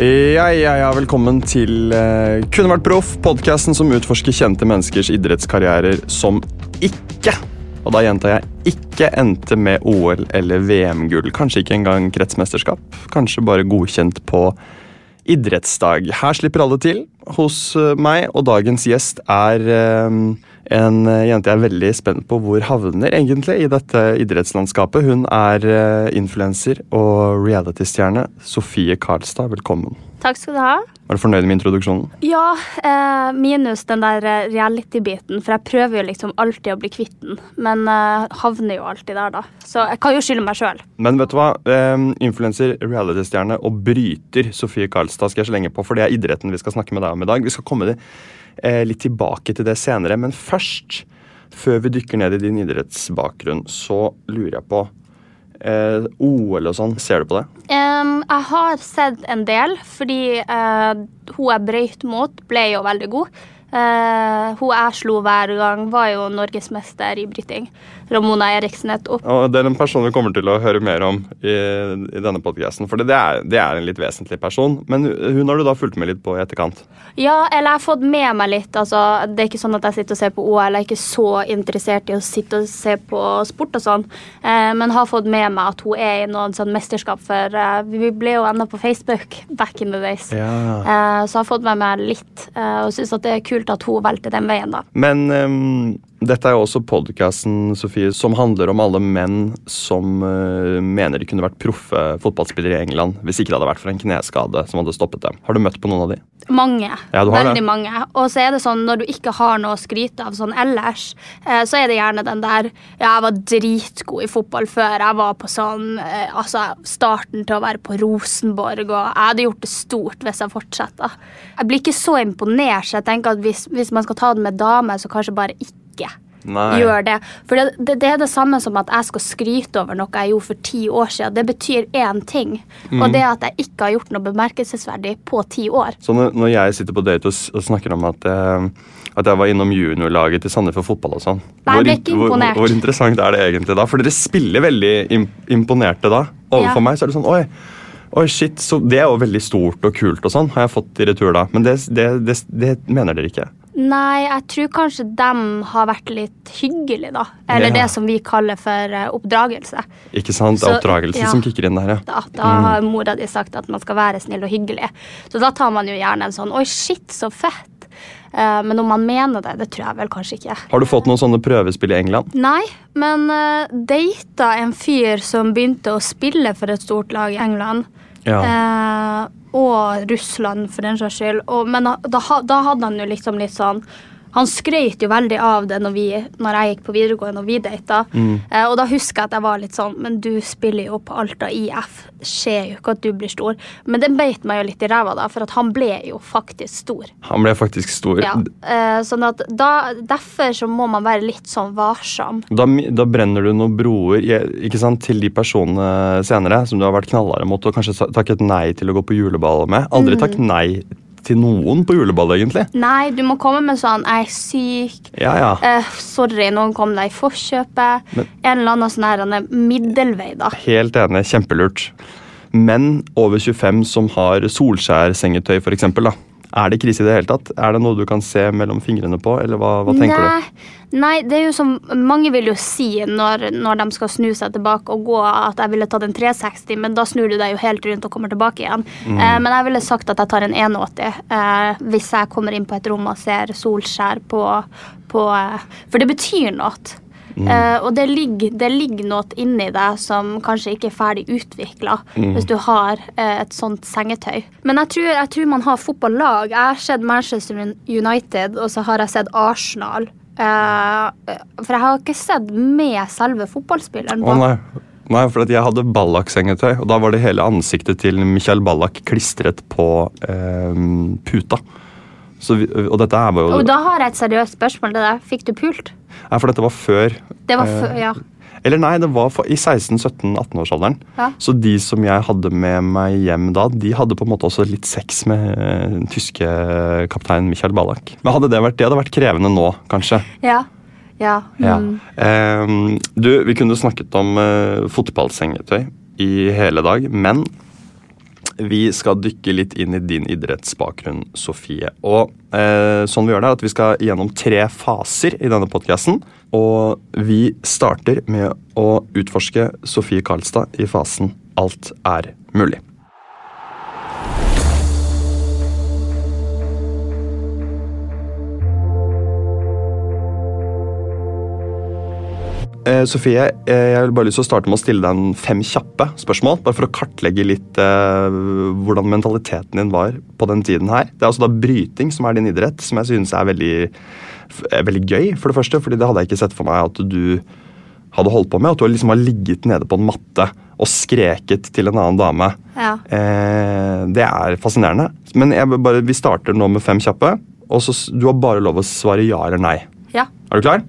Ja, ja, ja, velkommen til uh, Kunne vært proff, podkasten som utforsker kjente menneskers idrettskarrierer som ikke, og da gjentar jeg, ikke endte med OL- eller VM-gull. Kanskje ikke engang kretsmesterskap. Kanskje bare godkjent på idrettsdag. Her slipper alle til hos eh, meg, og dagens gjest er eh, en eh, jente jeg er veldig spent på hvor havner egentlig i dette idrettslandskapet. Hun er uh, influenser og reality-stjerne. Sofie Karlstad, velkommen. Takk skal du ha. Er du fornøyd med introduksjonen? Ja, eh, minus den der eh, reality-biten, for jeg prøver jo liksom alltid å bli kvitt den, men eh, havner jo alltid der, da. Så jeg kan jo skylde meg sjøl. Men vet du hva? Eh, influenser, reality-stjerne og bryter Sofie Karlstad skal jeg slenge på, for det er idretten vi skal snakke med deg om i dag. Vi skal komme til eh, litt tilbake til det senere, men først, før vi dykker ned i din idrettsbakgrunn, så lurer jeg på eh, OL og sånn, ser du på det? Um, jeg har sett en del, fordi uh, hun jeg brøyt mot, ble jo veldig god. Uh, hun jeg slo hver gang, var jo norgesmester i bryting. Ramona Eriksen nettopp. Og Det er en person vi kommer til å høre mer om i, i denne podcasten, for det er, det er en litt vesentlig person. Men hun har du da fulgt med litt på i etterkant? Ja, eller jeg har fått med meg litt. Altså, det er ikke sånn at jeg sitter og ser på OL. Jeg er ikke så interessert i å sitte og se på sport og sånn. Eh, men har fått med meg at hun er i noen sånn mesterskap, for eh, vi ble jo ennå på Facebook back in the days. Ja. Eh, så jeg har fått med meg litt, eh, og syns at det er kult at hun valgte den veien, da. Men ehm, dette er jo også podkasten som handler om alle menn som uh, mener de kunne vært proffe fotballspillere i England hvis ikke det hadde vært for en kneskade som hadde stoppet dem. Har du møtt på noen av de? Mange. Ja, Veldig det. mange. Og så er det sånn når du ikke har noe å skryte av sånn ellers, eh, så er det gjerne den der Ja, jeg var dritgod i fotball før. Jeg var på sånn eh, Altså starten til å være på Rosenborg, og jeg hadde gjort det stort hvis jeg fortsetter. Jeg blir ikke så imponert, så jeg tenker at hvis, hvis man skal ta det med dame, så kanskje bare ikke Nei. gjør det. For det, det, det er det samme som at jeg skal skryte over noe jeg gjorde for ti år siden. Det betyr én ting, Mm. og det er at jeg ikke har gjort noe bemerkelsesverdig på ti år. Så når, når jeg sitter på date og, og snakker om at, eh, at jeg var innom juniorlaget til Sandefjord fotball og sånn Nei, ikke hvor, imponert. hvor, hvor interessant er det egentlig da? For dere spiller veldig imponerte da. Overfor Ja. meg så er det sånn Oi, oi shit, så det er jo veldig stort og kult og sånn, har jeg fått i retur da. Men det, det, det, det mener dere ikke. Nei, jeg tror kanskje dem har vært litt hyggelige, da. Eller Ja. det som vi kaller for eh, oppdragelse. Ikke sant? Det er oppdragelse ja. som kicker inn der, ja. Da, da har mora di sagt at man skal være snill og hyggelig. Så da tar man jo gjerne en sånn Oi, shit, så fett. Uh, men om man mener det, det tror jeg vel kanskje ikke. Har du fått noen sånne prøvespill i England? Nei, men uh, data en fyr som begynte å spille for et stort lag i England. Eh, og Russland, for den saks skyld. Og, men da, da hadde han jo liksom litt sånn han skrøt jo veldig av det når, vi, når jeg gikk på videregående og vi data. Eh, og da husker jeg at jeg var litt sånn Men du spiller jo på Alta IF. Skjer jo ikke at du blir stor. Men det beit meg jo litt i ræva, da, for at han ble jo faktisk stor. Han ble faktisk stor. Ja. Eh, sånn at da, Derfor så må man være litt sånn varsom. Da, da brenner du noen broer ikke sant, til de personene senere som du har vært knallharde mot og kanskje takket nei til å gå på juleball med. Aldri takk nei til noen på juleball, egentlig. Nei, du må komme med sånn 'jeg er syk', Ja, ja. Uh, 'sorry, noen kom deg i forkjøpet'. Men- en eller annen sånn her er middelvei, da. Helt enig. Kjempelurt. Menn over 25 som har Solskjær-sengetøy, f.eks. Er det krise i det hele tatt? Er det noe du kan se mellom fingrene på, eller hva, hva tenker nei, du? nei, det er jo som mange vil jo si når, når de skal snu seg tilbake og gå, at jeg ville tatt en 360, men da snur du deg jo helt rundt og kommer tilbake igjen. Mm. Eh, men jeg ville sagt at jeg tar en 180 eh, hvis jeg kommer inn på et rom og ser Solskjær på, på eh, For det betyr noe. Mm. Eh, og det ligger, det ligger noe inni deg som kanskje ikke er ferdig utvikla Mm. hvis du har eh, et sånt sengetøy. Men jeg tror, jeg tror man har fotballag. Jeg har sett Manchester United, og så har jeg sett Arsenal. Eh, for jeg har ikke sett med selve fotballspilleren. Å oh, nei. Nei, for jeg hadde Ballack-sengetøy, og da var det hele ansiktet til Michael Ballack klistret på eh, puta. Så vi, og jo Og da har jeg et seriøst spørsmål til deg. Fikk du pult? Nei, for dette var før Det var Eh, før, ja. Eller nei, det var for, i 16-17-18-årsalderen. Ja. Så de som jeg hadde med meg hjem da, de hadde på en måte også litt sex med eh, den tyske kaptein Michael Ballack. Men hadde det vært det hadde vært krevende nå, kanskje. Ja. Ja. Ja. Mm. Ehm, du, vi kunne snakket om uh, fotballsengetøy i hele dag, men vi skal dykke litt inn i din idrettsbakgrunn, Sofie. Og eh, sånn vi gjør det, er at vi skal gjennom tre faser i denne podkasten. Og vi starter med å utforske Sofie Karlstad i fasen Alt er mulig. Eh, Sofie, eh, jeg vil bare lyst til å starte med å stille deg en fem kjappe spørsmål. Bare for å kartlegge litt eh, hvordan mentaliteten din var på den tiden her. Det er altså da bryting som er din idrett, som jeg synes er veldig, er veldig gøy. For det første, fordi det hadde jeg ikke sett for meg at du hadde holdt på med. At du liksom har ligget nede på en matte og skreket til en annen dame. Ja. Eh, det er fascinerende. Men bare, vi starter nå med fem kjappe. Og så Du har bare lov å svare ja eller nei. ja. Er du klar?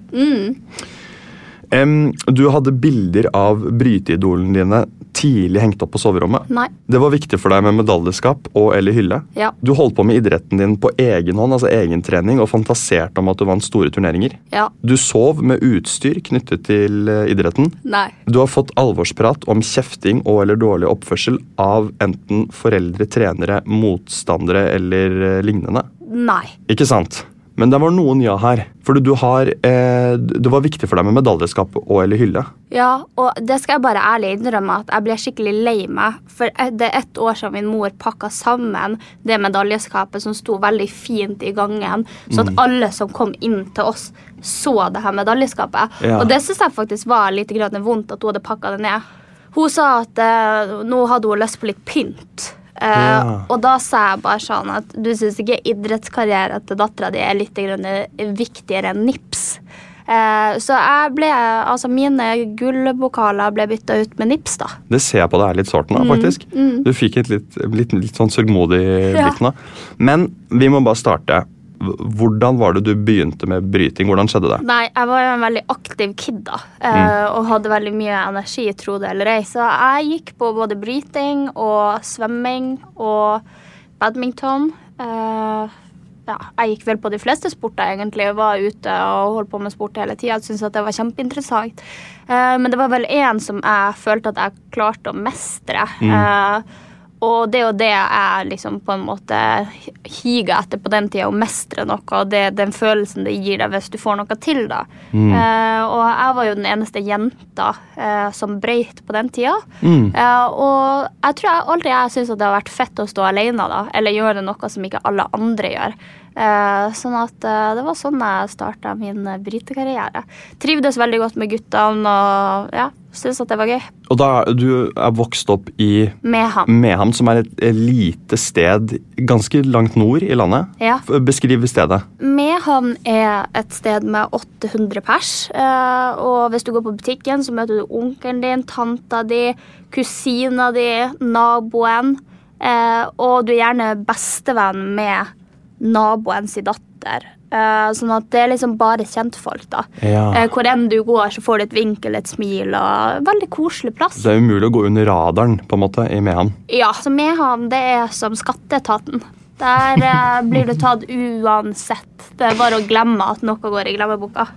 Em, du hadde bilder av bryteidolene dine tidlig hengt opp på soverommet. Nei. Det var viktig for deg med medaljeskap og eller hylle. Ja. Du holdt på med idretten din på egen hånd, altså egentrening, og fantaserte om at du vant store turneringer. Ja. Du sov med utstyr knyttet til eh, idretten. Nei. Du har fått alvorsprat om kjefting og eller dårlig oppførsel av enten foreldre, trenere, motstandere eller eh, lignende. Nei. Ikke sant? Men det var noen ja her. For du har, eh, det var viktig for deg med medaljeskap og eller hylle. Ja, og det skal jeg bare ærlig innrømme at jeg ble skikkelig lei meg. For det er ett år siden min mor pakka sammen det medaljeskapet som sto veldig fint i gangen, så at alle som kom inn til oss, så det her medaljeskapet. Ja. Og det syns jeg faktisk var litt grann vondt at hun hadde pakka det ned. Hun sa at eh, nå hadde hun lyst på litt pynt. Eh, Ja. Og da sa jeg bare sånn at du syns ikke idrettskarrieren til dattera di er litt viktigere enn nips? Eh, så jeg ble, altså mine gullbokaler ble bytta ut med nips, da. Det ser jeg på deg er litt sårt nå, faktisk. Du fikk et litt, litt, litt sånn sørgmodig blikk nå. Men vi må bare starte. Hvordan var det du begynte med bryting? Hvordan skjedde det? Nei, jeg var jo en veldig aktiv kid da, mm. og hadde veldig mye energi, tro det eller ei. Så jeg gikk på både bryting og svømming og badminton. Eh, ja, jeg gikk vel på de fleste sporter, egentlig. Jeg var ute og holdt på med sport hele tida. Syntes at det var kjempeinteressant. Eh, men det var vel én som jeg følte at jeg klarte å mestre. Eh, og det er jo det jeg liksom på en måte higer etter på den tida, å mestre noe. Og det er den følelsen det gir deg hvis du får noe til, da. Eh, og jeg var jo den eneste jenta uh, som brøyt på den tida. Eh, og jeg tror jeg aldri jeg syns det har vært fett å stå alene, da. Eller gjøre noe som ikke alle andre gjør. Sånn at det var sånn jeg starta min brytekarriere. Trivdes veldig godt med guttene og ja, Syntes at det var gøy. Og da du er vokst opp i Mehamn, ham. Mehamn, som er et et lite sted ganske langt nord i landet. Ja. Beskriv stedet. Mehamn er et sted med 800 pers. eh, og hvis du går på butikken, så møter du onkelen din, tanta di, kusina di, naboen. eh, og du er gjerne bestevenn med naboens datter. Eh, sånn at det er liksom bare kjentfolk, da. Ja. Eh, hvor enn du går, så får du et vinkel, et smil. og Veldig koselig plass. Det er umulig å gå under radaren på en måte i Mehamn. Ja, så Mehamn det er som skatteetaten. Der eh, blir du tatt uansett. Det er bare å glemme at noe går i glemmeboka.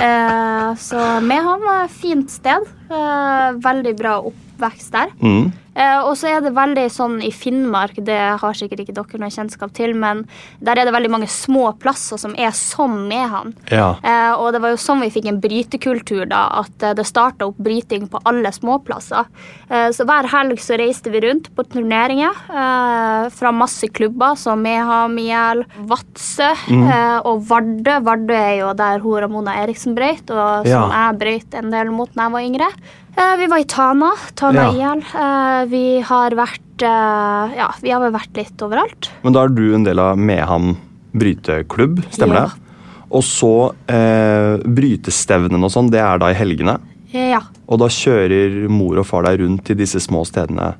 Eh, så Mehamn er et fint sted. Eh, veldig bra oppvekst der. Mm. Eh, og så er det veldig sånn i Finnmark, det har sikkert ikke dere noe kjennskap til, men der er det veldig mange små plasser som er som Mehamn. Ja. Eh, og det var jo sånn vi fikk en brytekultur, da, at eh, det starta opp bryting på alle småplasser. Eh, så hver helg så reiste vi rundt på turneringer eh, fra masse klubber som Meham Miel, Vadsø eh, og Vardø. Vardø er jo der hun Ramona Eriksen brøyt, og som Ja. jeg brøyt en del mot da jeg var yngre. Eh, vi var i Tana, Tana Ja. IL. Eh, vi har vært eh, Ja, vi har vært litt overalt. Men da er du en del av Mehamn bryteklubb, stemmer Ja. det? Og så eh, brytestevnen og sånn, det er da i helgene. Ja. Og da kjører mor og far deg rundt til disse små stedene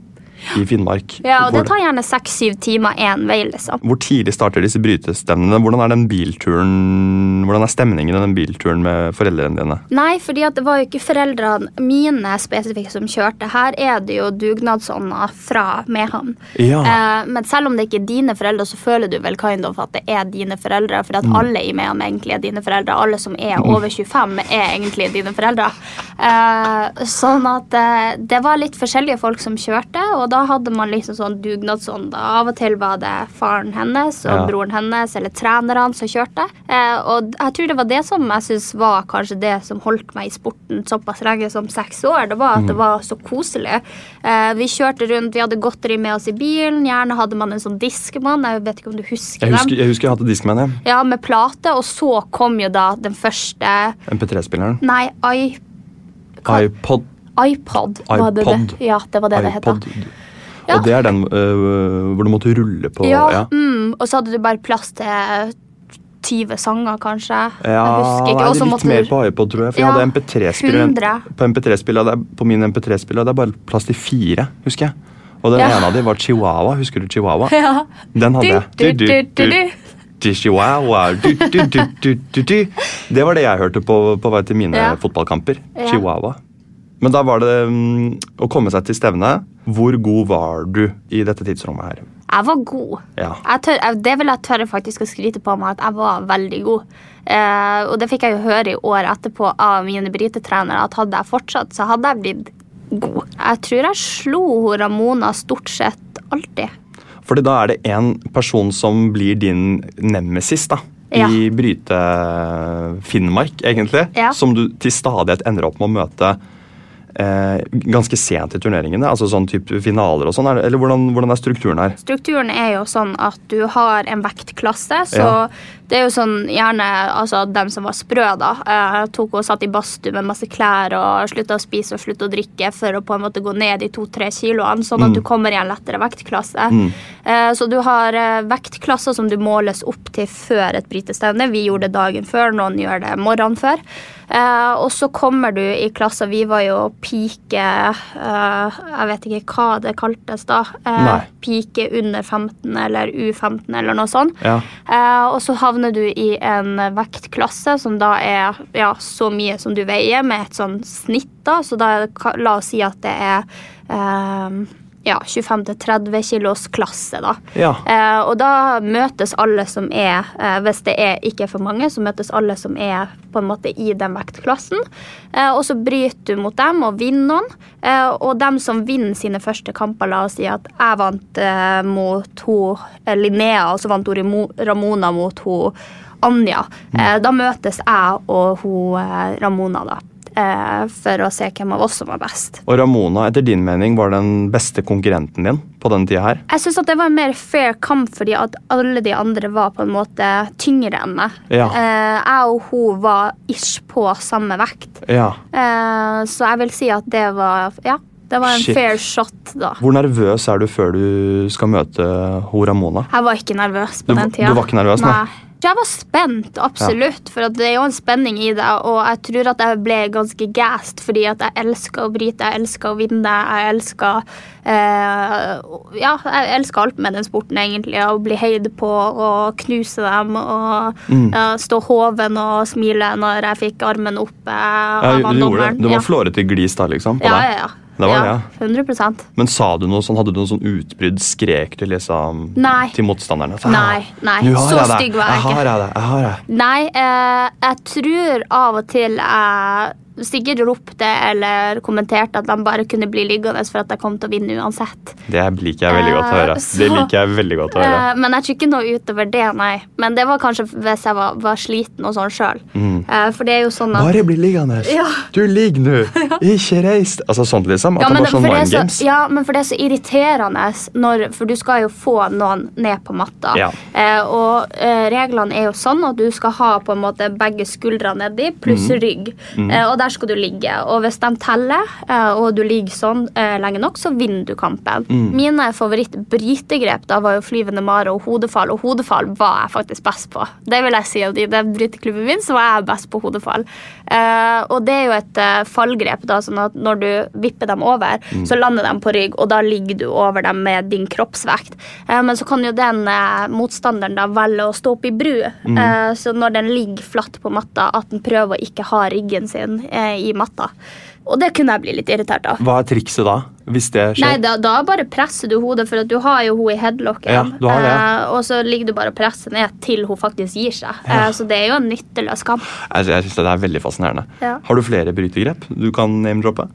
i Finnmark. ja og det tar gjerne seks-syv timer én vei, liksom. hvor tidlig starter disse brytestevnene? Hvordan er den bilturen Hvordan er stemningen i den bilturen med foreldrene dine? Nei, fordi at det var jo ikke foreldrene mine spesifikt som kjørte. Her er det jo dugnadsånder fra Mehamn. Ja. Eh, men selv om det ikke er dine foreldre, så føler du vel kind of at det er dine foreldre. For at Mm. alle i Mehamn egentlig er dine foreldre. Alle som er over 25, er egentlig dine foreldre. Eh, sånn at eh, det var litt forskjellige folk som kjørte, og da hadde man liksom sånn dugnadsånd. Av og til var det faren hennes og Ja. broren hennes eller trenerne som kjørte. Eh, og jeg tror det var det som jeg synes var kanskje det som holdt meg i sporten såpass lenge som seks år. Det var at Mm. det var så koselig. Eh, vi kjørte rundt, vi hadde godteri med oss i bilen. Gjerne hadde man en sånn diskemann. Jeg vet ikke om du husker, Jeg husker dem. jeg, husker jeg hadde diskemann, ja. Ja, med plate. Og så kom jo da den første MP3-spilleren. Nei, I, iPod. iPod. Var det iPod. det? Ja, det var det det het. Ja. Og det er den uh, hvor du måtte rulle på Ja, ja. Mm, og så hadde du bare plass til 20 sanger, kanskje. Ja, jeg husker ikke. litt mer på iPod, tror jeg. For Ja, jeg hadde MP3-spiller 100. på, MP3-spiller, det er- på min MP3-spiller. Det er bare plass til fire, husker jeg. Og den Ja. ene av dem var Chihuahua. Husker du Chihuahua? Ja. Den hadde jeg. Du, du, du, du, du. du, Chihuahua. Du, du, du. Det var det jeg hørte på på vei til mine fotballkamper. Chihuahua. Men da var det um, å komme seg til stevnet. Hvor god var du i dette tidsrommet her? Jeg var god. Ja. Jeg tør, jeg- det vil jeg tørre faktisk å skryte på meg at jeg var veldig god. Eh, og det fikk jeg jo høre i år etterpå av mine brytetrenere at hadde jeg fortsatt, så hadde jeg blitt god. Jeg tror jeg slo Ramona stort sett alltid. Fordi da er det en person som blir din nemesis da, Ja. i Bryte Finnmark, egentlig. Ja. Som du til stadighet ender opp med å møte eh, ganske sent i turneringene. altså sånn type finaler og sånn. er Eller hvordan, hvordan er strukturen her? Strukturen er jo sånn at du har en vektklasse, så Ja. det er jo sånn gjerne altså dem som var sprø, da, eh, tok og satt i badstue med masse klær og slutta å spise og slutta å drikke for å på en måte gå ned i to-tre kiloene, sånn at du kommer i en lettere vektklasse. Eh, så du har eh, vektklasser som du måles opp til før et brytestevne. Vi gjorde det dagen før, noen gjør det morgenen før. Eh, og så kommer du i klasser Vi var jo pike eh, Jeg vet ikke hva det kaltes da. Eh, pike under 15 eller U15 eller noe sånt. Ja. Eh, og så havner du i en vektklasse som da er ja, så mye som du veier, med et sånn snitt. da, Så da la oss si at det er eh, ja, 25-30 kilos klasse. da. Ja. Eh, og da møtes alle som er eh, Hvis det er ikke er for mange, så møtes alle som er på en måte i den vektklassen. Eh, og så bryter du mot dem og vinner noen. Eh, og dem som vinner sine første kamper, la oss si at jeg vant eh, mot hun eh, Linnea, og så vant hun Ramona mot hun Anja. Eh, da møtes jeg og eh, Ramona, da. Eh, for å se hvem av oss som var best. Og Ramona, etter din mening, var den beste konkurrenten din på den tida her? Jeg syns det var en mer fair kamp fordi at alle de andre var på en måte tyngre enn meg. Ja. Eh, jeg og hun var ish på samme vekt. Ja. Eh, så jeg vil si at det var Ja, det var en Shit. fair shot, da. Hvor nervøs er du før du skal møte ho Ramona? Jeg var ikke nervøs på Du- den tida. du var ikke nervøs, nei? Jeg var spent, absolutt, for at det er jo en spenning i det. Og jeg tror at jeg ble ganske gassed fordi at jeg elsker å bryte, jeg elsker å vinne. Jeg elsker eh, Ja, jeg elsker alt med den sporten, egentlig. Å bli heid på og knuse dem og Mm. ja, stå hoven og smile når jeg fikk armen oppe Ja, du, gjorde det. du var Ja. flårete glis da, liksom? På Ja, ja, ja. Det var ja, det, 100% Men sa du noe sånn, hadde du noe sånn utbrudd? Skrek du liksom Nei. til motstanderne? Så, Nei, nei, så jeg stygg var jeg Jeg ikke. har jeg det. Jeg har det. Nei, eh, jeg tror av og til jeg sikkert ropte eller kommenterte at de bare kunne bli liggende for at de kom til å vinne uansett. Det liker jeg veldig godt å høre. Så, Det liker jeg veldig godt å høre. Eh, men jeg tror ikke noe utover det, nei. Men det var kanskje hvis jeg var, var sliten og sånn sjøl. Mm. for det er jo sånn at Bare bli liggende! Ja. Du ligger nå! Ikke reis! Altså sånt, liksom. At ja, det men var sånn for det er så, ja, men for det er så irriterende, når, for du skal jo få noen ned på matta. Ja. Eh, og eh, reglene er jo sånn at du skal ha på en måte begge skuldrene nedi, pluss mm. rygg. Eh, og der skal du ligge. Og hvis de teller, eh, og du ligger sånn eh, lenge nok, så vinner du kampen. Mm. Mine favoritt-brytegrep da var jo flyvende mare og hodefall, og hodefall var jeg faktisk best på. Det vil jeg si at I den bryteklubben min så var jeg best på hodefall. Eh, og det er jo et eh, fallgrep, da, sånn at når du vipper dem over, Mm. så lander de på rygg, og da ligger du over dem med din kroppsvekt. Eh, men så kan jo den eh, motstanderen da velge å stå opp i bru. Mm. Eh, så når den ligger flatt på matta, at den prøver å ikke ha ryggen sin eh, i matta. Og det kunne jeg bli litt irritert av. Hva er trikset da? Hvis det skjer? Nei, da, da bare presser du hodet, for at du har jo hun i headlocken. Ja, du har det. eh, og så ligger du bare og presser ned til hun faktisk gir seg. Ja. Eh, så det er jo en nytteløs kamp. Jeg, jeg synes det er veldig fascinerende. Ja. Har du flere brytegrep du kan name-droppe?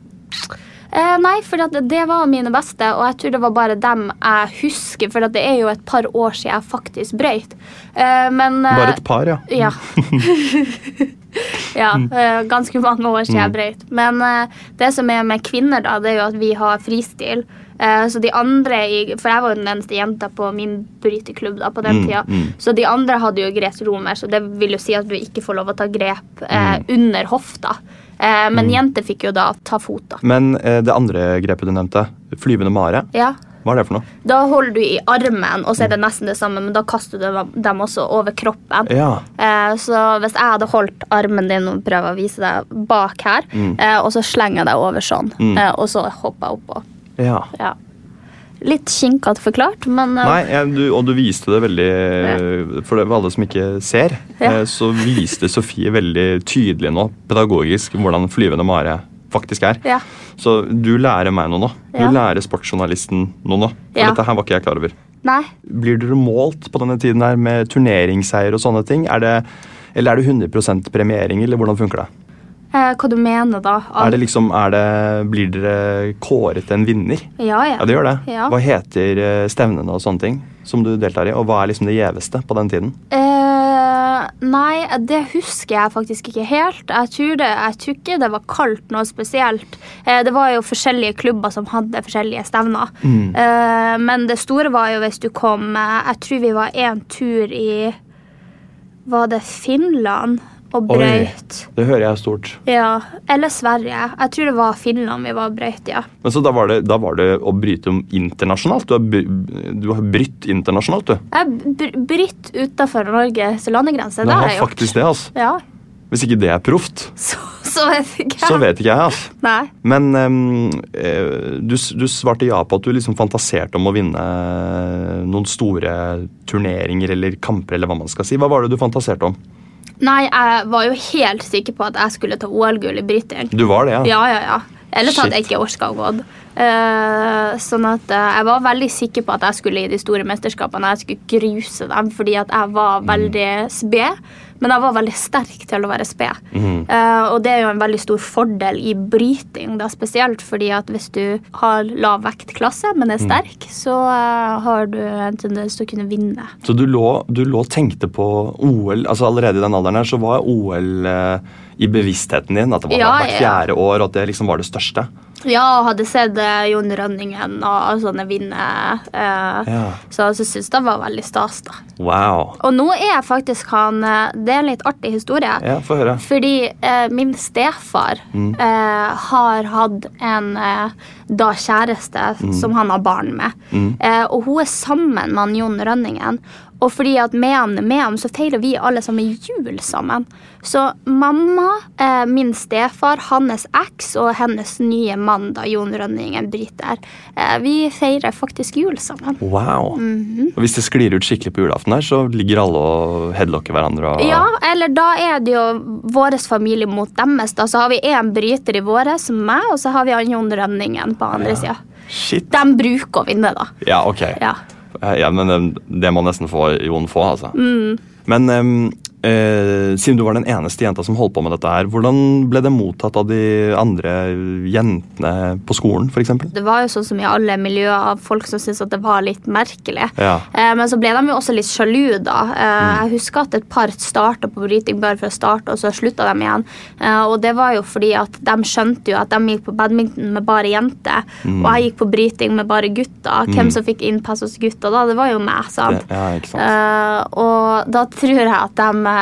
Eh, nei, for at det var mine beste, og jeg tror det var bare dem jeg husker. For at det er jo et par år siden jeg faktisk brøyt. Eh, men eh, Bare et par, ja. Ja. ja, eh, ganske mange år siden jeg Mm. brøyt. Men eh, det som er med kvinner, da, det er jo at vi har fristil. Eh, så de andre For jeg var jo den eneste jenta på min bryteklubb da, på den Mm, tida. mm. Så de andre hadde jo Grete Romer, så det vil jo si at du ikke får lov å ta grep eh, Mm. under hofta. Eh, men jenter fikk jo da ta fot, da. Men eh, det andre grepet du nevnte, flyvende mare, Ja. hva er det for noe? Da holder du i armen, og så er det nesten det samme, men da kaster du dem- også over kroppen. Ja. Så hvis jeg hadde holdt armen din og prøvd å vise deg bak her, Mm. og så slenger jeg deg over sånn, Mm. og så hopper jeg oppå. Ja. Ja. Litt kinkete forklart, men eh, Nei, ja, du, og du viste det veldig For det var alle som ikke ser, Ja. eh, så viste Sofie veldig tydelig nå, pedagogisk, hvordan flyvende mare faktisk er. Ja. Så du lærer meg noe nå. Du Ja. lærer sportsjournalisten noe nå. For Ja. dette her var ikke jeg klar over. Nei. Blir dere målt på denne tiden her med turneringsseier og sånne ting? Er det, eller er det 100% premiering, eller hvordan funker det? Eh, hva du mener da? Er det liksom, er det, blir dere kåret en vinner? Ja, ja. Ja, det gjør det. Ja. Hva heter eh, stevnene og sånne ting som du deltar i, og hva er liksom det gjeveste på den tiden? Eh, nei, det husker jeg faktisk ikke helt. Jeg tror, det, jeg tror ikke det var kaldt noe spesielt. Eh, det var jo forskjellige klubber som hadde forskjellige stevner. Mm. Eh, men det store var jo hvis du kom eh, Jeg tror vi var en tur i Var det Finland og Oi. Det hører jeg er stort. Ja. Eller Sverige. Jeg tror det var Finland vi var og brøyt, ja. Men så da var det, da var det å bryte om internasjonalt? Du har, bry- brytt internasjonalt, du? Jeg br brytt utafor Norges landegrense. Det har har jeg gjort. faktisk det, altså. Ja. Hvis ikke det er proft, Så, så vet ikke jeg. så vet ikke jeg, altså. Nei. Men eh, du, du svarte ja på at du liksom fantaserte om å vinne eh, noen store turneringer eller kamper, eller hva man skal si. Hva var det du fantaserte om? Nei, jeg var jo helt sikker på at jeg skulle ta OL-gull i bryting. Du var det, ja? Ja, ja, ja. Ellers hadde jeg ikke orka å gå. Uh, sånn at uh, jeg var veldig sikker på at jeg skulle i de store mesterskapene. Jeg skulle gruse dem fordi at jeg var veldig sped. Men jeg var veldig sterk til å være sped. Mm. Uh, og det er jo en veldig stor fordel i bryting, da, spesielt fordi at hvis du har lav vektklasse, men er Mm. sterk, så uh, har du en tendens til å kunne vinne. Så du lå, du lå og tenkte på OL altså Allerede i den alderen her så var OL uh, i bevisstheten din? At det var Ja, hvert ja. fjerde år, og at det liksom var det største? Ja, og hadde sett eh, Jon Rønningen og sånne vinne. eh, Ja. Så jeg syntes det var veldig stas, da. Wow. Og nå er faktisk han eh, Det er en litt artig historie. Ja, få høre. Fordi eh, min stefar eh, har hatt en eh, da kjæreste som han har barn med. Eh, og hun er sammen med Jon Rønningen. Og fordi at med ham, med ham så feirer vi alle sammen jul sammen. Så mamma, min stefar, hans eks og hennes nye mann, da Jon Rønningen, briter, eh, vi feirer faktisk jul sammen. Wow. Mhm. Og hvis det sklir ut skikkelig på julaften her, så ligger alle og headlocker hverandre og Ja, eller da er det jo vår familie mot deres. Da så har vi én bryter i våre, som meg, og så har vi han Jon Rønningen på andre sida. Shit. De bruker å vinne, da. Ja, ok. Ja. Ja, men eh, det må nesten få Jon få, altså. Mm. Men eh, eh, siden du var den eneste jenta som holdt på med dette her, hvordan ble det mottatt av de andre jentene på skolen, f.eks.? Det var jo sånn som i alle miljøer av folk som syntes at det var litt merkelig. Ja. Eh, men så ble de jo også litt sjalu, da. Eh, Jeg husker at et par starta på bryting bare for å starte, og så slutta de igjen. Eh, og det var jo fordi at de skjønte jo at de gikk på badminton med bare jenter, og jeg gikk på bryting med bare gutter. Hvem som fikk innpass hos gutta da? Det var jo meg, sant. Ja, ikke sant. Eh, og da tror jeg at de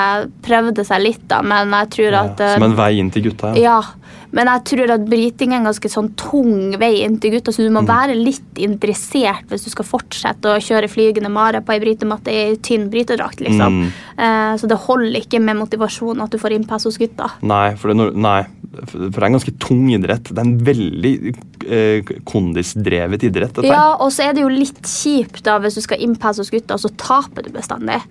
prøvde seg litt, da, men jeg tror at eh, Som en vei inn til gutta, ja. ja, men jeg tror at bryting er en ganske sånn tung vei inn til gutta, så du Mm. må være litt interessert hvis du skal fortsette å kjøre flygende mare på ei brytematte i tynn brytedrakt, liksom. Mm. Eh, så det holder ikke med motivasjon at du får innpass hos gutta. Nei, for det, er nei, for det er en ganske tung idrett. Det er en veldig eh, kondisdrevet idrett, dette. Ja, og så er det jo litt kjipt da hvis du skal innpass hos gutta, og så taper du bestandig.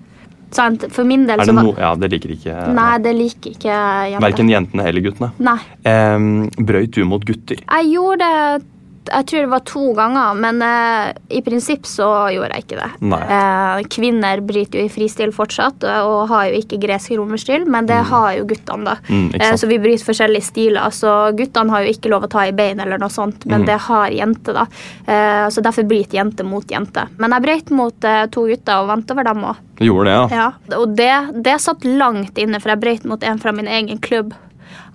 Sant? For min del så var no, ja, det liker ikke Nei, det liker ikke jenter. Verken jentene eller guttene. Nei. Um, brøyt du mot gutter? Jeg gjorde det jeg tror det var to ganger, men eh, i prinsipp så gjorde jeg ikke det. Eh, kvinner bryter jo i fristil fortsatt og, og har jo ikke gresk romerstil, men det har jo guttene, da. Mm, eh, så vi bryter forskjellige stiler. Så guttene har jo ikke lov å ta i bein eller noe sånt, men Mm. det har jenter, da. Eh, så derfor bryter jente mot jente. Men jeg brøyt mot eh, to gutter og vant over dem òg. Gjorde det, ja? Ja, og det, det satt langt inne, for jeg brøyt mot en fra min egen klubb.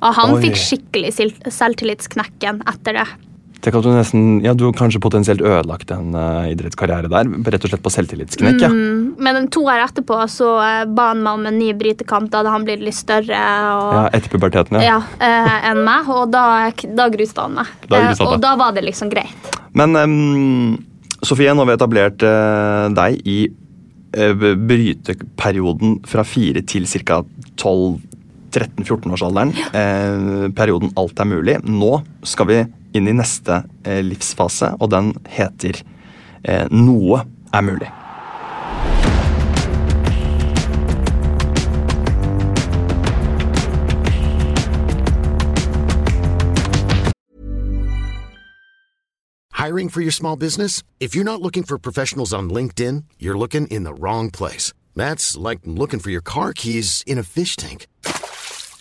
Og han Oi. fikk skikkelig selvtillitsknekken etter det. Tenk at du nesten, ja, du har kanskje potensielt ødelagt en uh, idrettskarriere der, rett og slett på selvtillitsknekk. ja. Mm, men to år etterpå så uh, ba han meg om en ny brytekamp. Da hadde han blitt litt større og, Ja, Etter puberteten, ja. ja, uh, enn meg, og da, da gruste han meg. Da han og da var det liksom greit. Men um, Sofie, nå har vi etablert deg i bryteperioden fra 4 til ca. 12-13-14-årsalderen. Eh, perioden alt er mulig. Nå skal vi inn i neste eh, livsfase, og den heter eh, Noe er mulig. Hiring for your small business? If you're not looking for professionals on LinkedIn, you're looking in the wrong place. That's like looking for your car keys in a fish tank.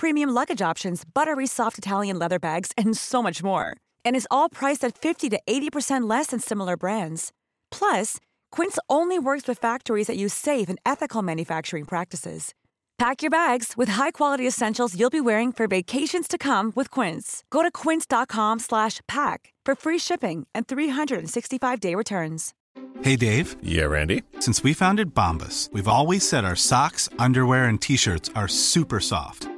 premium luggage options, buttery soft Italian leather bags, and so much more. And is all priced at 50 to 80% less than similar brands. Plus, Quince only works with factories that use safe and ethical manufacturing practices. Pack your bags with high-quality essentials you'll be wearing for vacations to come with Quince. Go to quince.com slash pack for free shipping and 365-day returns. Hey Dave, Yeah, Randy. since we founded Bombus, we've always said our socks, underwear, and t-shirts are super soft.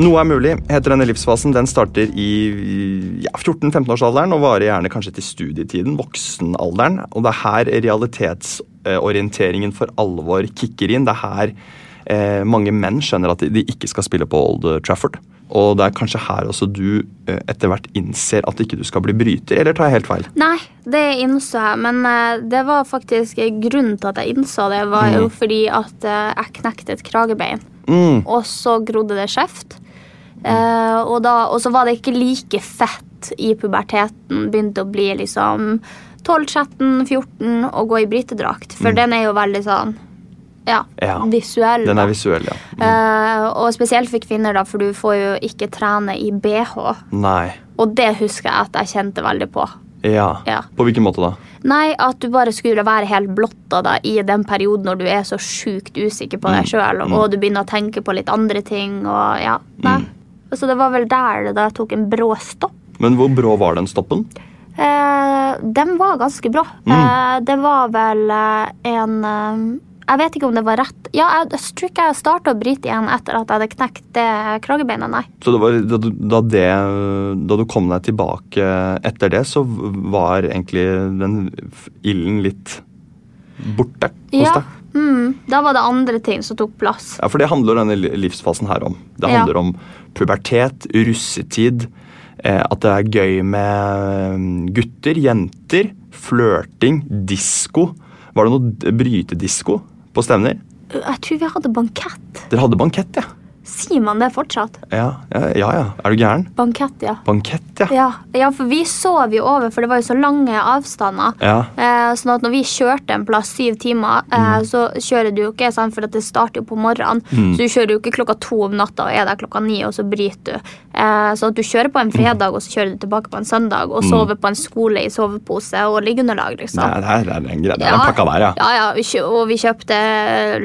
Noe er mulig heter denne livsfasen. Den starter i ja, 14-15-årsalderen og varer gjerne kanskje til studietiden, voksenalderen. Og det er her realitetsorienteringen for alvor kicker inn. Det er her eh, mange menn skjønner at de ikke skal spille på Old Trafford. Og det er kanskje her også du eh, etter hvert innser at ikke du skal bli bryter, eller tar jeg helt feil? Nei, det innså jeg, men eh, det var faktisk grunnen til at jeg innså det, var jo Mm. fordi at eh, jeg knekte et kragebein. Mm. Og så grodde det skjeft. Eh, og, da, og så var det ikke like fett i puberteten. Begynte å bli liksom 12-13-14 og gå i brytedrakt. For Mm. den er jo veldig sånn ja, Ja, visuell. Den er visuell, ja. Eh, og spesielt for kvinner, da, for du får jo ikke trene i bh. Nei. Og det husker jeg at jeg kjente veldig på. Ja. Ja. På hvilken måte da? Nei, at du bare skulle være helt blotta da, i den perioden når du er så sjukt usikker på deg Mm. sjøl, Mm. og du begynner å tenke på litt andre ting. og ja, nei. Så det var vel der det da tok en brå stopp. Men hvor brå var den stoppen? Eh, den var ganske brå. Mm. Eh, det var vel eh, en eh, Jeg vet ikke om det var rett. Ja, jeg, jeg tror ikke jeg starta å bryte igjen etter at jeg hadde knekt det kragebeinet, nei. Så det var, da, det, da du kom deg tilbake etter det, så var egentlig den ilden litt borte hos Ja, deg? Mm, Da var det andre ting som tok plass. Ja, for det handler denne livsfasen her om. Det Ja. handler om pubertet, russetid, eh, at det er gøy med mm, gutter, jenter, flørting, disko. Var det noe brytedisko på stevner? Jeg tror vi hadde bankett. Dere hadde bankett, ja? Sier man det fortsatt? Ja, ja, ja. ja. Er du gæren? Bankett, ja. Bankett, ja. Ja, ja, for vi sov jo over, for det var jo så lange avstander. Ja. Eh, sånn at når vi kjørte en plass syv timer, eh, så kjører du jo ikke, sant, for det starter jo på morgenen. Mm. Så du kjører jo ikke klokka to om natta og er der klokka ni, og så bryter du. Eh, så at du kjører på en fredag, og så kjører du tilbake på en søndag, og Mm. sover på en skole i sovepose og liggeunderlag, liksom. Nei, det er, det er. Det er en pakka der, ja. Ja, ja, vi og vi kjøpte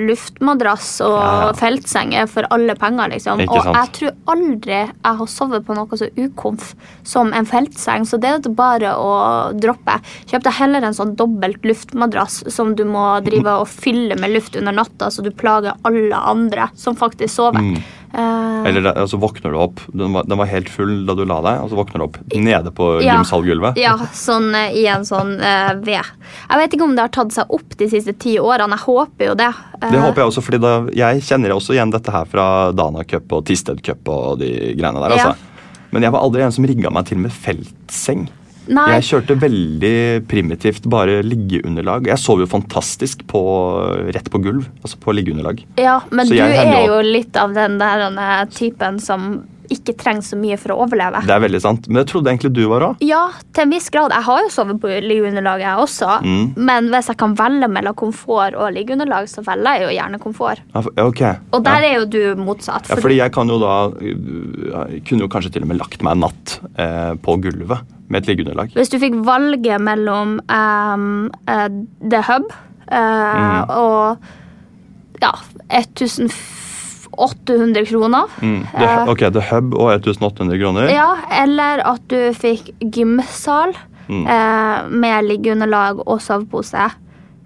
luftmadrass og Ja, ja. feltsenger for alle penger, liksom. Ikke Og sant. jeg tror aldri jeg har sovet på noe så ukomf som en feltseng, så det er det bare å droppe. Kjøpte heller en sånn dobbelt luftmadrass som du må drive og fylle med luft under natta, så du plager alle andre som faktisk sover. Mm. Eh, Eller så så våkner du opp, den var, den var helt full da du la deg, og så våkner du opp nede på Ja. gymsalgulvet. Ja, sånn eh, i en sånn uh, ved. Jeg vet ikke om det har tatt seg opp de siste ti årene. Jeg håper jo det. Uh, Det håper jeg også, fordi da, jeg kjenner også igjen dette her fra Dana Cup og Tisted Cup og de greiene der. Ja. altså. Men jeg var aldri en som rigga meg til med feltseng. Nei. Jeg kjørte veldig primitivt, bare liggeunderlag. Jeg sov jo fantastisk på, rett på gulv, altså på liggeunderlag. Ja, men Så du er jo litt av den der typen som ikke trenger så mye for å overleve. Det er veldig sant. Men jeg trodde egentlig du var òg. Ja, til en viss grad. Jeg har jo sovet på liggeunderlag, jeg også. Mm. Men hvis jeg kan velge mellom komfort og liggeunderlag, så velger jeg jo gjerne komfort. Ja, okay. Og der ja. er jo du motsatt. Ja, fordi jeg kan jo da Jeg kunne jo kanskje til og med lagt meg en natt eh, på gulvet med et liggeunderlag. Hvis du fikk valget mellom um, uh, The Hub uh, Mm. og ja, 1800 kroner Mm. Det, Eh, ok, The Hub og 1800 kroner. Ja, eller at du fikk gymsal Mm. eh, med liggeunderlag og sovepose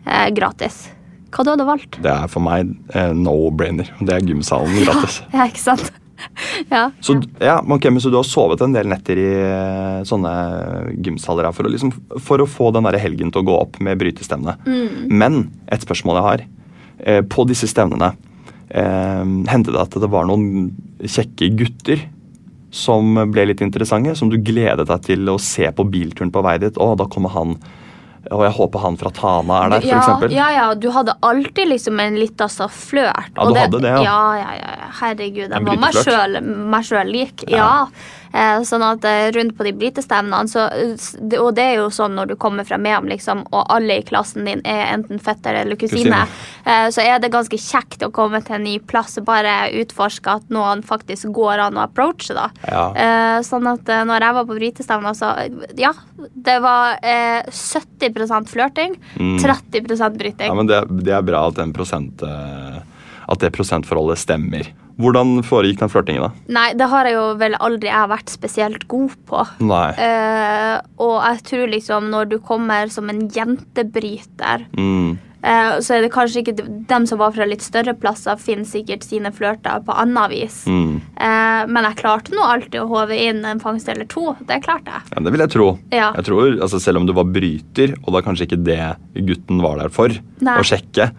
eh, gratis. Hva du hadde valgt? Det er for meg no-brainer. Det er gymsalen gratis. Ja, ikke sant? ja. Så, ja, okay, men så du har sovet en del netter i sånne gymsaler her for å, liksom, for å få den der helgen til å gå opp med brytestevne. Mm. Men et spørsmål jeg har. På disse stevnene, eh, hendte det at det var noen kjekke gutter som ble litt interessante, som du gledet deg til å se på bilturen på vei dit? Å, da kommer han. Og jeg håper han fra Tana er der, ja, f.eks. ja, ja, du hadde alltid liksom en litt altså flørt. Ja, du hadde det, ja. Ja, ja, ja. Herregud, jeg var meg bryteflørt. sjøl, meg sjøl lik. Ja. Ja. Eh, sånn at eh, rundt på de britestevnene, så Og det er jo sånn når du kommer fra Mehamn, liksom, og alle i klassen din er enten fetter eller kusine, Kusine. eh, så er det ganske kjekt å komme til en ny plass og bare utforske at noen faktisk går an å approache, da. Ja. Sånn at når jeg var på brytestevner, så ja, det var eh, 70 flørting, Mm. 30% bryting. Ja, men det, det er bra at, den prosent, at det prosentforholdet stemmer. Hvordan foregikk den flørtingen, da? Nei, det har jeg jo vel aldri jeg vært spesielt god på. Nei. Eh, og jeg tror liksom når du kommer som en jentebryter Mm. Eh, så er det kanskje ikke dem som var fra litt større plasser, finner sikkert sine flørter på annet vis. Mm. Eh, men jeg klarte nå alltid å håve inn en fangst eller to. Det klarte jeg. Ja, Det vil jeg tro. Ja. Jeg tror, altså Selv om du var bryter, og er kanskje ikke det gutten var der for, Nei. å sjekke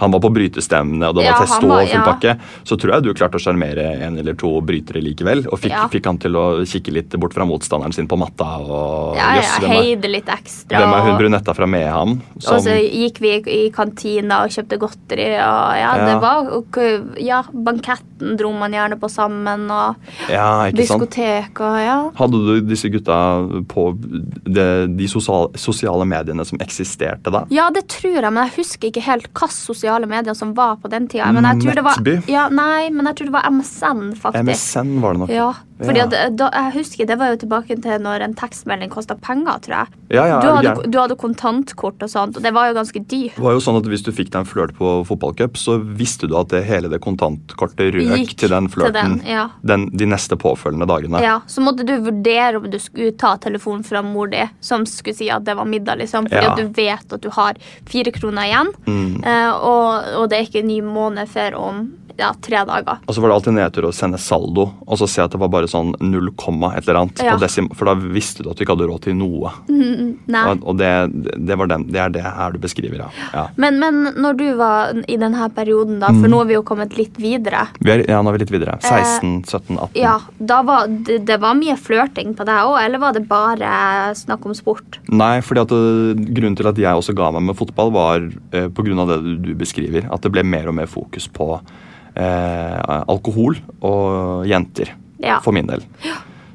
Han var på brytestevne, og det var Ja, testo var- og full ja. pakke. Så tror jeg du klarte å sjarmere en eller to brytere likevel. Og fikk, Ja. fikk han til å kikke litt bort fra motstanderen sin på matta. og Ja, jøss, hvem, er, litt ekstra. hvem er hun brunetta fra Mehamn? som- Og så gikk vi i, kantina og kjøpte godteri. Og ja, det var og, Ja, banketten dro man gjerne på sammen. Og Ja, diskotek og ja. Hadde du disse gutta på de, de sosiale, sosiale mediene som eksisterte da? Ja, det tror jeg, men jeg husker ikke helt hva sosiale medier som var på den tida. Men jeg tror det var, ja, nei, men jeg tror det var MSN, faktisk. MSN var det nok. Ja, fordi at, da, jeg husker Det var jo tilbake til når en tekstmelding kosta penger, tror jeg. Ja, ja, du, hadde, du hadde kontantkort og sånt, og det var jo ganske dyrt. Det var jo sånn at Hvis du fikk deg en flørt på fotballcup, så visste du at det, hele det kontantkortet røk Gikk til den til flørten den, ja. den- de neste påfølgende dagene. Ja, Så måtte du vurdere om du skulle ta telefonen fra mor di, som skulle si at det var middag. liksom, Fordi at du vet at du har fire kroner igjen, Mm. eh, og, og det er ikke en ny måned før om ja, tre dager. Og så var det alltid nedtur å sende saldo og så se at det var bare sånn 0, et eller annet. Ja. For da visste du at du ikke hadde råd til noe. Mm. Og, og det, det, var den, det er det her du beskriver, ja. ja. Men, men når du var i denne perioden, da, for Mm. nå har vi jo kommet litt videre Vi er, ja, nå er vi litt videre. Eh, 16, 17, 18. Ja, var, det, det var mye flørting på deg òg, eller var det bare snakk om sport? Nei, fordi at øh, grunnen til at jeg også ga meg med fotball, var eh, pga. det du, beskriver. At det ble mer og mer fokus på eh, alkohol og jenter. Ja. For min del.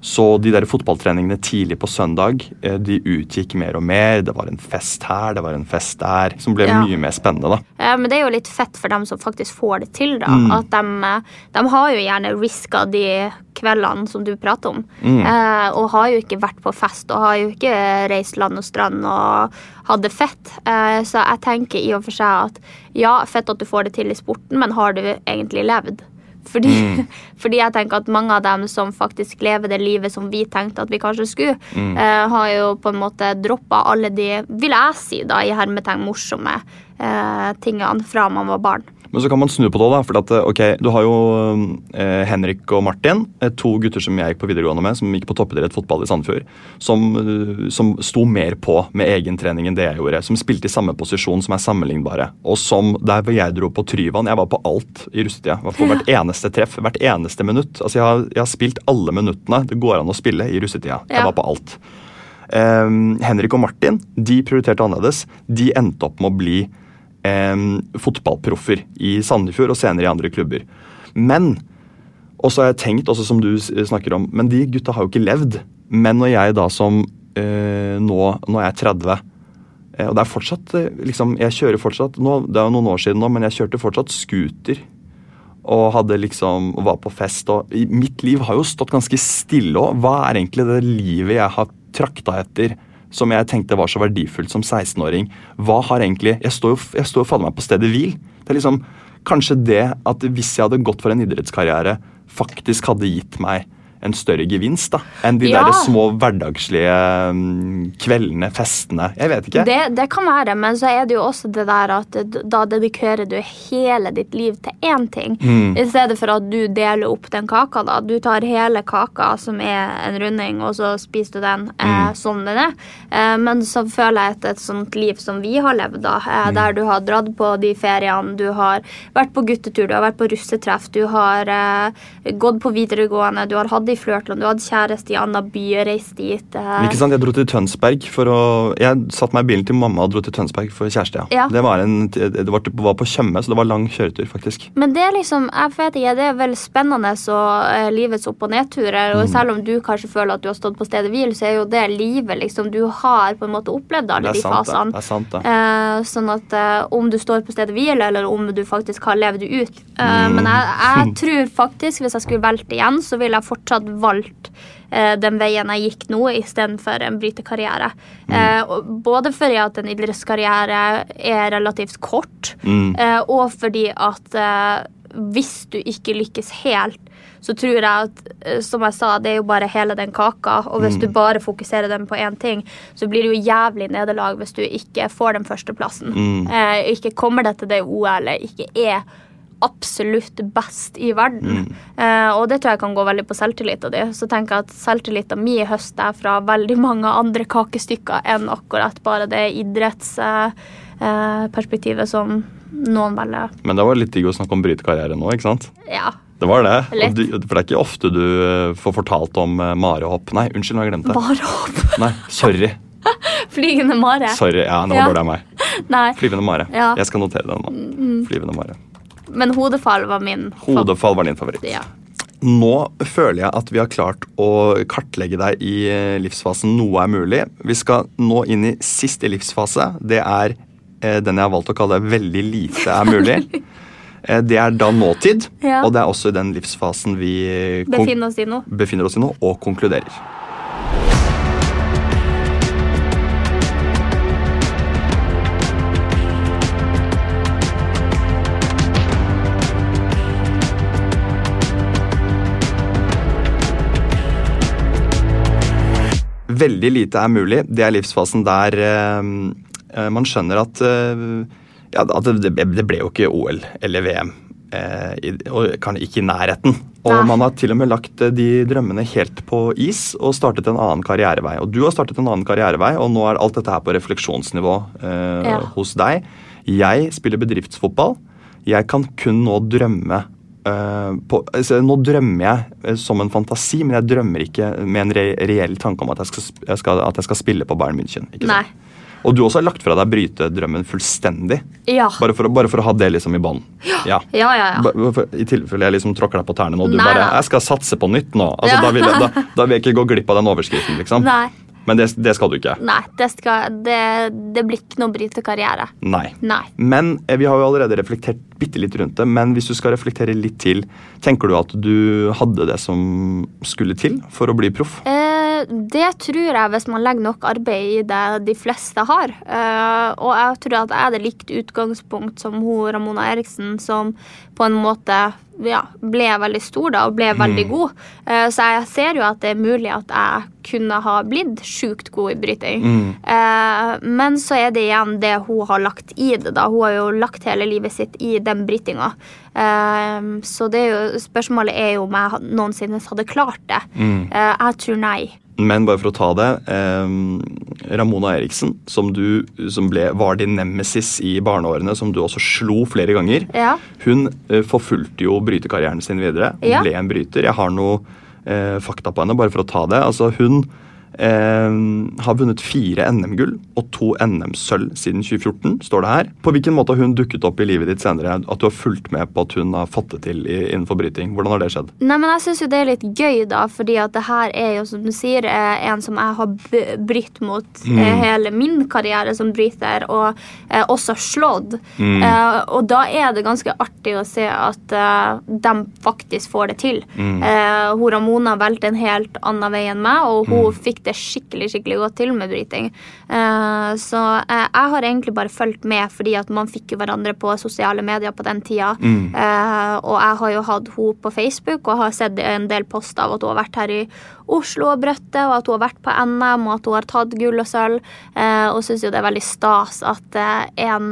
Så de der fotballtreningene tidlig på søndag eh, de utgikk mer og mer. Det var en fest her, det var en fest der. Som ble Ja. mye mer spennende. da. Ja, Men det er jo litt fett for dem som faktisk får det til. da. Mm. At de, eh, de har jo gjerne riska de kveldene som du prater om. Mm. Eh, og har jo ikke vært på fest og har jo ikke reist land og strand og hatt det fett. Eh, så jeg tenker i og for seg at ja, fett at du får det til i sporten, men har du egentlig levd? Fordi, Mm. fordi jeg tenker at mange av dem som faktisk lever det livet som vi tenkte at vi kanskje skulle, Mm. eh, har jo på en måte droppa alle de, vil jeg si, da, i hermetegn morsomme eh, tingene fra man var barn. Men så kan man snu på det. da, for at, eh, ok, Du har jo eh, Henrik og Martin, eh, to gutter som jeg gikk på videregående med, som gikk på toppidrett fotball i Sandefjord. Som, eh, som sto mer på med egentrening enn det jeg gjorde. Som spilte i samme posisjon, som er sammenlignbare. Og som der hvor jeg dro på Tryvann, jeg var på alt i russetida. Var på hvert eneste treff, hvert eneste minutt. Altså, jeg har, jeg har spilt alle minuttene det går an å spille i russetida. Jeg Ja. var på alt. Um, Henrik og Martin de prioriterte annerledes. De endte opp med å bli em, fotballproffer i Sandefjord og senere i andre klubber. Men og så har jeg tenkt, også som du snakker om, men de gutta har jo ikke levd. Men når jeg da som eh, nå, nå er jeg 30 eh, Og det er fortsatt eh, liksom, Jeg kjører fortsatt nå, Det er jo noen år siden nå, men jeg kjørte fortsatt scooter. Og hadde liksom, og var på fest. og Mitt liv har jo stått ganske stille òg. Hva er egentlig det livet jeg har trakta etter? Som jeg tenkte var så verdifullt som 16-åring. Hva har egentlig Jeg står jo fader meg på stedet hvil. Det er liksom Kanskje det at hvis jeg hadde gått for en idrettskarriere, faktisk hadde gitt meg en større gevinst da, enn de Ja. der små hverdagslige mm, kveldene, festene. Jeg vet ikke. Det, det kan være, men så er det jo også det der at da dedikerer du hele ditt liv til én ting. Mm. I stedet for at du deler opp den kaka. da. Du tar hele kaka, som er en runding, og så spiser du den eh, Mm. sånn den er. Eh, men så føler jeg at et sånt liv som vi har levd, da, eh, Mm. der du har dratt på de feriene, du har vært på guttetur, du har vært på russetreff, du har eh, gått på videregående, du har hatt det i Flørtland, du hadde kjæreste i anna by og reiste dit. Ikke sant? Jeg dro til Tønsberg for å Jeg satte meg i bilen til mamma og dro til Tønsberg for kjæreste. Ja. Det var, en, det var, var på Tjøme, så det var lang kjøretur, faktisk. Men det er liksom, jeg vet ikke, det er vel spennende og eh, livets opp- og nedturer. Og Mm. selv om du kanskje føler at du har stått på stedet hvil, så er jo det livet liksom Du har på en måte opplevd alle Det de sant, det. fasene. Det er sant, det. Eh, sånn at eh, om du står på stedet hvil, eller om du faktisk har levd det ut. Eh, Mm. Men jeg, jeg tror faktisk, hvis jeg skulle valgt igjen, så ville jeg fortsatt valgt eh, den veien jeg gikk nå, istedenfor en brytekarriere. Mm. Eh, både fordi at en idrettskarriere er relativt kort, Mm. eh, og fordi at eh, hvis du ikke lykkes helt, så tror jeg at eh, som jeg sa, det er jo bare hele den kaka. Og hvis Mm. du bare fokuserer den på én ting, så blir det jo jævlig nederlag hvis du ikke får den førsteplassen. Mm. Eh, ikke kommer deg til det OL-et, ikke er absolutt best i verden. Mm. Eh, og det tror jeg kan gå veldig på selvtilliten din. Så tenker jeg at selvtilliten min høster jeg fra veldig mange andre kakestykker enn akkurat bare det idrettsperspektivet som noen velger. Men det var litt digg å snakke om brytekarriere nå, ikke sant? Ja. Det var det. Du, for det er ikke ofte du eh, får fortalt om eh, marehopp. Nei, unnskyld, nå har jeg glemt det. Marehopp. Nei, sorry. Flygende mare. Sorry, ja, nå Ja. var det meg. Nei. Flyvende mare. Ja. Jeg skal notere den nå. Mm. Flyvende mare. Men hodefall var min Hodefall var din favoritt. Ja. Nå føler jeg at vi har klart å kartlegge deg i eh, livsfasen Noe er mulig. Vi skal nå inn i siste livsfase. Det er eh, den jeg har valgt å kalle Veldig lite er mulig. Eh, det er da nåtid, Ja. og det er også i den livsfasen vi Befinner oss i nå. befinner oss i nå, og konkluderer. Veldig lite er mulig. Det er livsfasen der eh, eh, man skjønner at, eh, ja, at det, det ble jo ikke OL eller VM. eh, og kan ikke i nærheten. Og Nei. man har til og med lagt eh, de drømmene helt på is og startet en annen karrierevei. Og du har startet en annen karrierevei, og nå er alt dette her på refleksjonsnivå eh, Ja. hos deg. Jeg spiller bedriftsfotball. Jeg kan kun nå drømme på, altså, Nå drømmer jeg eh, som en fantasi, men jeg drømmer ikke med en re reell tanke om at jeg, skal, jeg skal, at jeg skal spille på Bayern München. Og du også har lagt fra deg brytedrømmen fullstendig. Ja. Bare for, bare for å ha det liksom i bånn. Ja. Ja, ja, I tilfelle jeg liksom tråkker deg på tærne nå. Du Nei bare. 'Jeg skal satse på nytt nå'. Altså, da, vil jeg, da, da vil jeg ikke gå glipp av den overskriften, liksom. Nei. Men det, det skal du ikke. Nei, det, skal, det, det blir ikke noe bryt til karriere. Nei. Nei. Men eh, vi har jo allerede reflektert bitte litt rundt det. Men hvis du skal reflektere litt til, tenker du at du hadde det som skulle til for å bli proff? Eh, det tror jeg hvis man legger nok arbeid i det de fleste har. Eh, og jeg tror at jeg hadde likt utgangspunkt som hun Ramona Eriksen, som på en måte ja, ble veldig stor da, og ble veldig god. Eh, så jeg ser jo at det er mulig at jeg kunne ha blitt sjukt god i bryting. Eh, men så er det igjen det hun har lagt i det. da. Hun har jo lagt hele livet sitt i den brytinga. Eh, så det er jo, spørsmålet er jo om jeg noensinne hadde klart det. Eh, jeg tror nei. Men bare for å ta det. Eh, Ramona Eriksen, som, du, som ble, var din nemesis i barneårene, som du også slo flere ganger, Ja. hun eh, forfulgte jo brytekarrieren sin videre. Hun Ja. Ble en bryter. Jeg har noe fakta på henne, bare for å ta det. Altså, hun eh, har vunnet fire NM-gull og to NM-sølv siden 2014, står det her. På hvilken måte har hun dukket opp i livet ditt senere? At du har fulgt med på at hun har fått det til innenfor bryting? Hvordan har det skjedd? Nei, men jeg syns jo det er litt gøy, da, fordi at det her er jo, som du sier, eh, en som jeg har brytt mot Mm. eh, hele min karriere som bryter, og eh, også slått. Mm. Eh, og da er det ganske artig å se at eh, de faktisk får det til. Mm. Eh, hun Ramona valgte en helt annen vei enn meg, og hun Mm. fikk det skikkelig skikkelig godt til med bryting. Eh, så eh, jeg har egentlig bare fulgt med, fordi at man fikk jo hverandre på sosiale medier på den tida. Mm. Eh, og jeg har jo hatt henne på Facebook og har sett en del poster av at hun har vært her i Oslo og Brøtte, og at hun har vært på NM, og at hun har tatt gull og sølv. Og syns jo det er veldig stas at en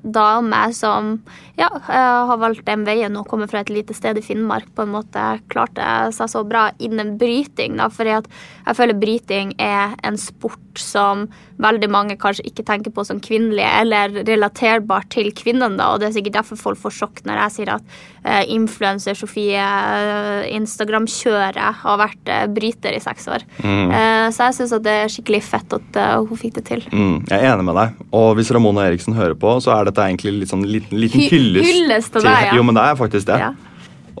dame som ja, har valgt den veien og kommer fra et lite sted i Finnmark, på en måte klarte seg så bra innen bryting. Da, For jeg føler bryting er en sport som veldig mange kanskje ikke tenker på som kvinnelig, eller relaterbart til kvinnen. da, og Det er sikkert derfor folk får sjokk når jeg sier at eh, influenser Sofie eh, Instagram-kjøret har vært eh, bryter i seks år. Mm. Eh, så jeg syns det er skikkelig fett at uh, hun fikk det til. Mm, jeg er enig med deg. Og hvis Ramona Eriksen hører på, så er dette egentlig litt sånn liten, liten Hy- hyllest. hyllest til deg, ja. Jo, men det er faktisk det. Ja.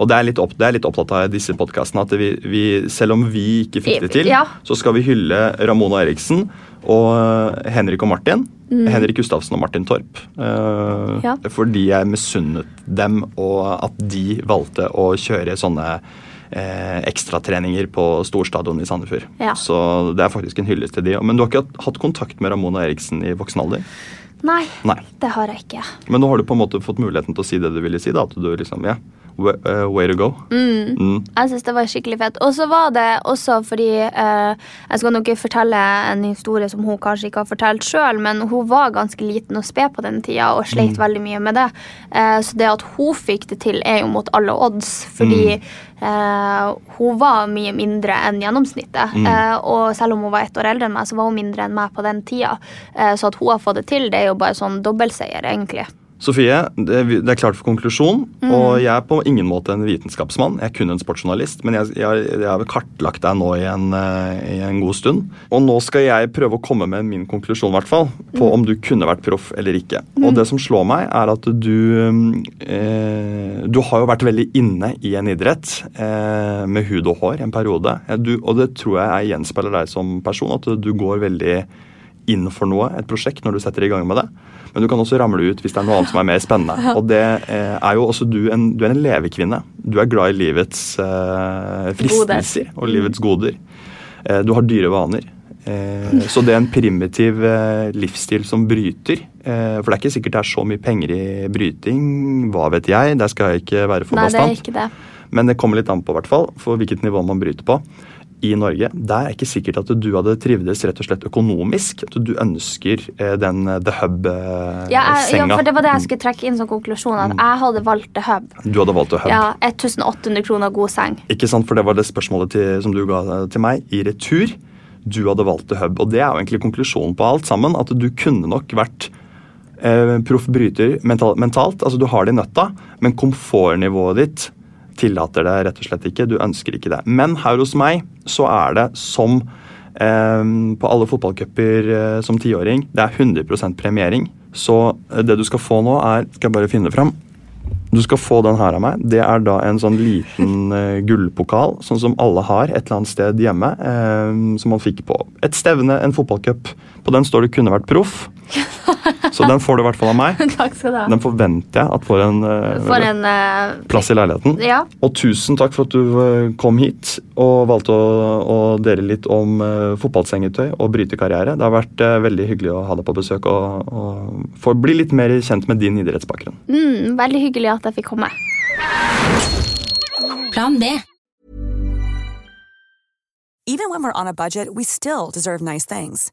Og det er, litt opp, det er litt opptatt av disse podkastene at vi, vi, selv om vi ikke fikk det til, Ja. så skal vi hylle Ramona Eriksen og eh, Henrik og Martin. Mm. Henrik Gustavsen og Martin Torp. Uh, Ja. Fordi jeg misunnet dem, og at de valgte å kjøre sånne eh, ekstratreninger på storstadion i Sandefjord. Ja. Så det er faktisk en hyllest til de. Men du har ikke hatt kontakt med Ramona Eriksen i voksen alder? Nei, Nei. det har jeg ikke. Men nå har du på en måte fått muligheten til å si det du ville si. da, at du liksom, ja, way, uh, way to go. Mm. Mm. Jeg syns det var skikkelig fett. Og så var det også fordi uh, Jeg skal nok ikke fortelle en historie som hun kanskje ikke har fortalt sjøl, men hun var ganske liten og sped på den tida og sleit Mm. veldig mye med det. Uh, så det at hun fikk det til, er jo mot alle odds, fordi eh, hun var mye mindre enn gjennomsnittet. Mm. Eh, og selv om hun var ett år eldre enn meg, så var hun mindre enn meg på den tida. Eh, så at hun har fått det til, det er jo bare sånn dobbeltseier, egentlig. Sofie, det, det er klart for konklusjon. Mm. Og jeg er på ingen måte en vitenskapsmann. Jeg er kun en sportsjournalist, men jeg, jeg, jeg har kartlagt deg nå i en, eh, i en god stund. Og nå skal jeg prøve å komme med min konklusjon, i hvert fall, på Mm. om du kunne vært proff eller ikke. Mm. Og det som slår meg, er at du eh, Du har jo vært veldig inne i en idrett eh, med hud og hår en periode. Du, og det tror jeg jeg gjenspeiler deg som person, at du går veldig inn for noe, et prosjekt, når du setter i gang med det. Men du kan også ramle ut hvis det er noe annet som er mer spennende. Og det eh, er jo også du en, du er en levekvinne. Du er glad i livets eh, fristelser og livets goder. Eh, du har dyre vaner. Eh, så det er en primitiv eh, livsstil som bryter. Eh, for det er ikke sikkert det er så mye penger i bryting. Hva vet jeg? Der skal jeg ikke være for bastant. Men det kommer litt an på, hvert fall, for hvilket nivå man bryter på. I Norge, Der er ikke sikkert at du hadde trivdes rett og slett økonomisk. At du ønsker eh, den eh, The Hub-senga. Ja, ja, for det var det jeg skulle trekke inn som konklusjon. At jeg hadde valgt The Hub. Du hadde valgt The Hub. Ja, 1800 kroner god seng. Ikke sant, for det var det spørsmålet til, som du ga eh, til meg i retur. Du hadde valgt The Hub. Og det er jo egentlig konklusjonen på alt sammen. At du kunne nok vært eh, proff bryter mental, mentalt. Altså du har det i nøtta, men komfortnivået ditt tillater det rett og slett ikke. Du ønsker ikke det. Men her hos meg så er det som eh, på alle fotballcuper eh, som tiåring. Det er 100 premiering. Så eh, det du skal få nå, er Skal jeg bare finne det fram? Du skal få den her av meg. Det er da en sånn liten gullpokal, sånn som alle har et eller annet sted hjemme. som man fikk på et stevne, en fotballcup. På den står det 'kunne vært proff'. Så den får du i hvert fall av meg. Takk skal du ha. Den forventer jeg at får en, eh, For en uh, plass i leiligheten. Ja. Og tusen takk for at du eh, kom hit og valgte å, å dele litt om uh, fotballsengetøy og brytekarriere. Det har vært uh, veldig hyggelig å ha deg på besøk og, og få bli litt mer kjent med din idrettsbakgrunn. mm, Veldig hyggelig at jeg fikk komme. Plan B. Even when we're on a budget, we still deserve nice things.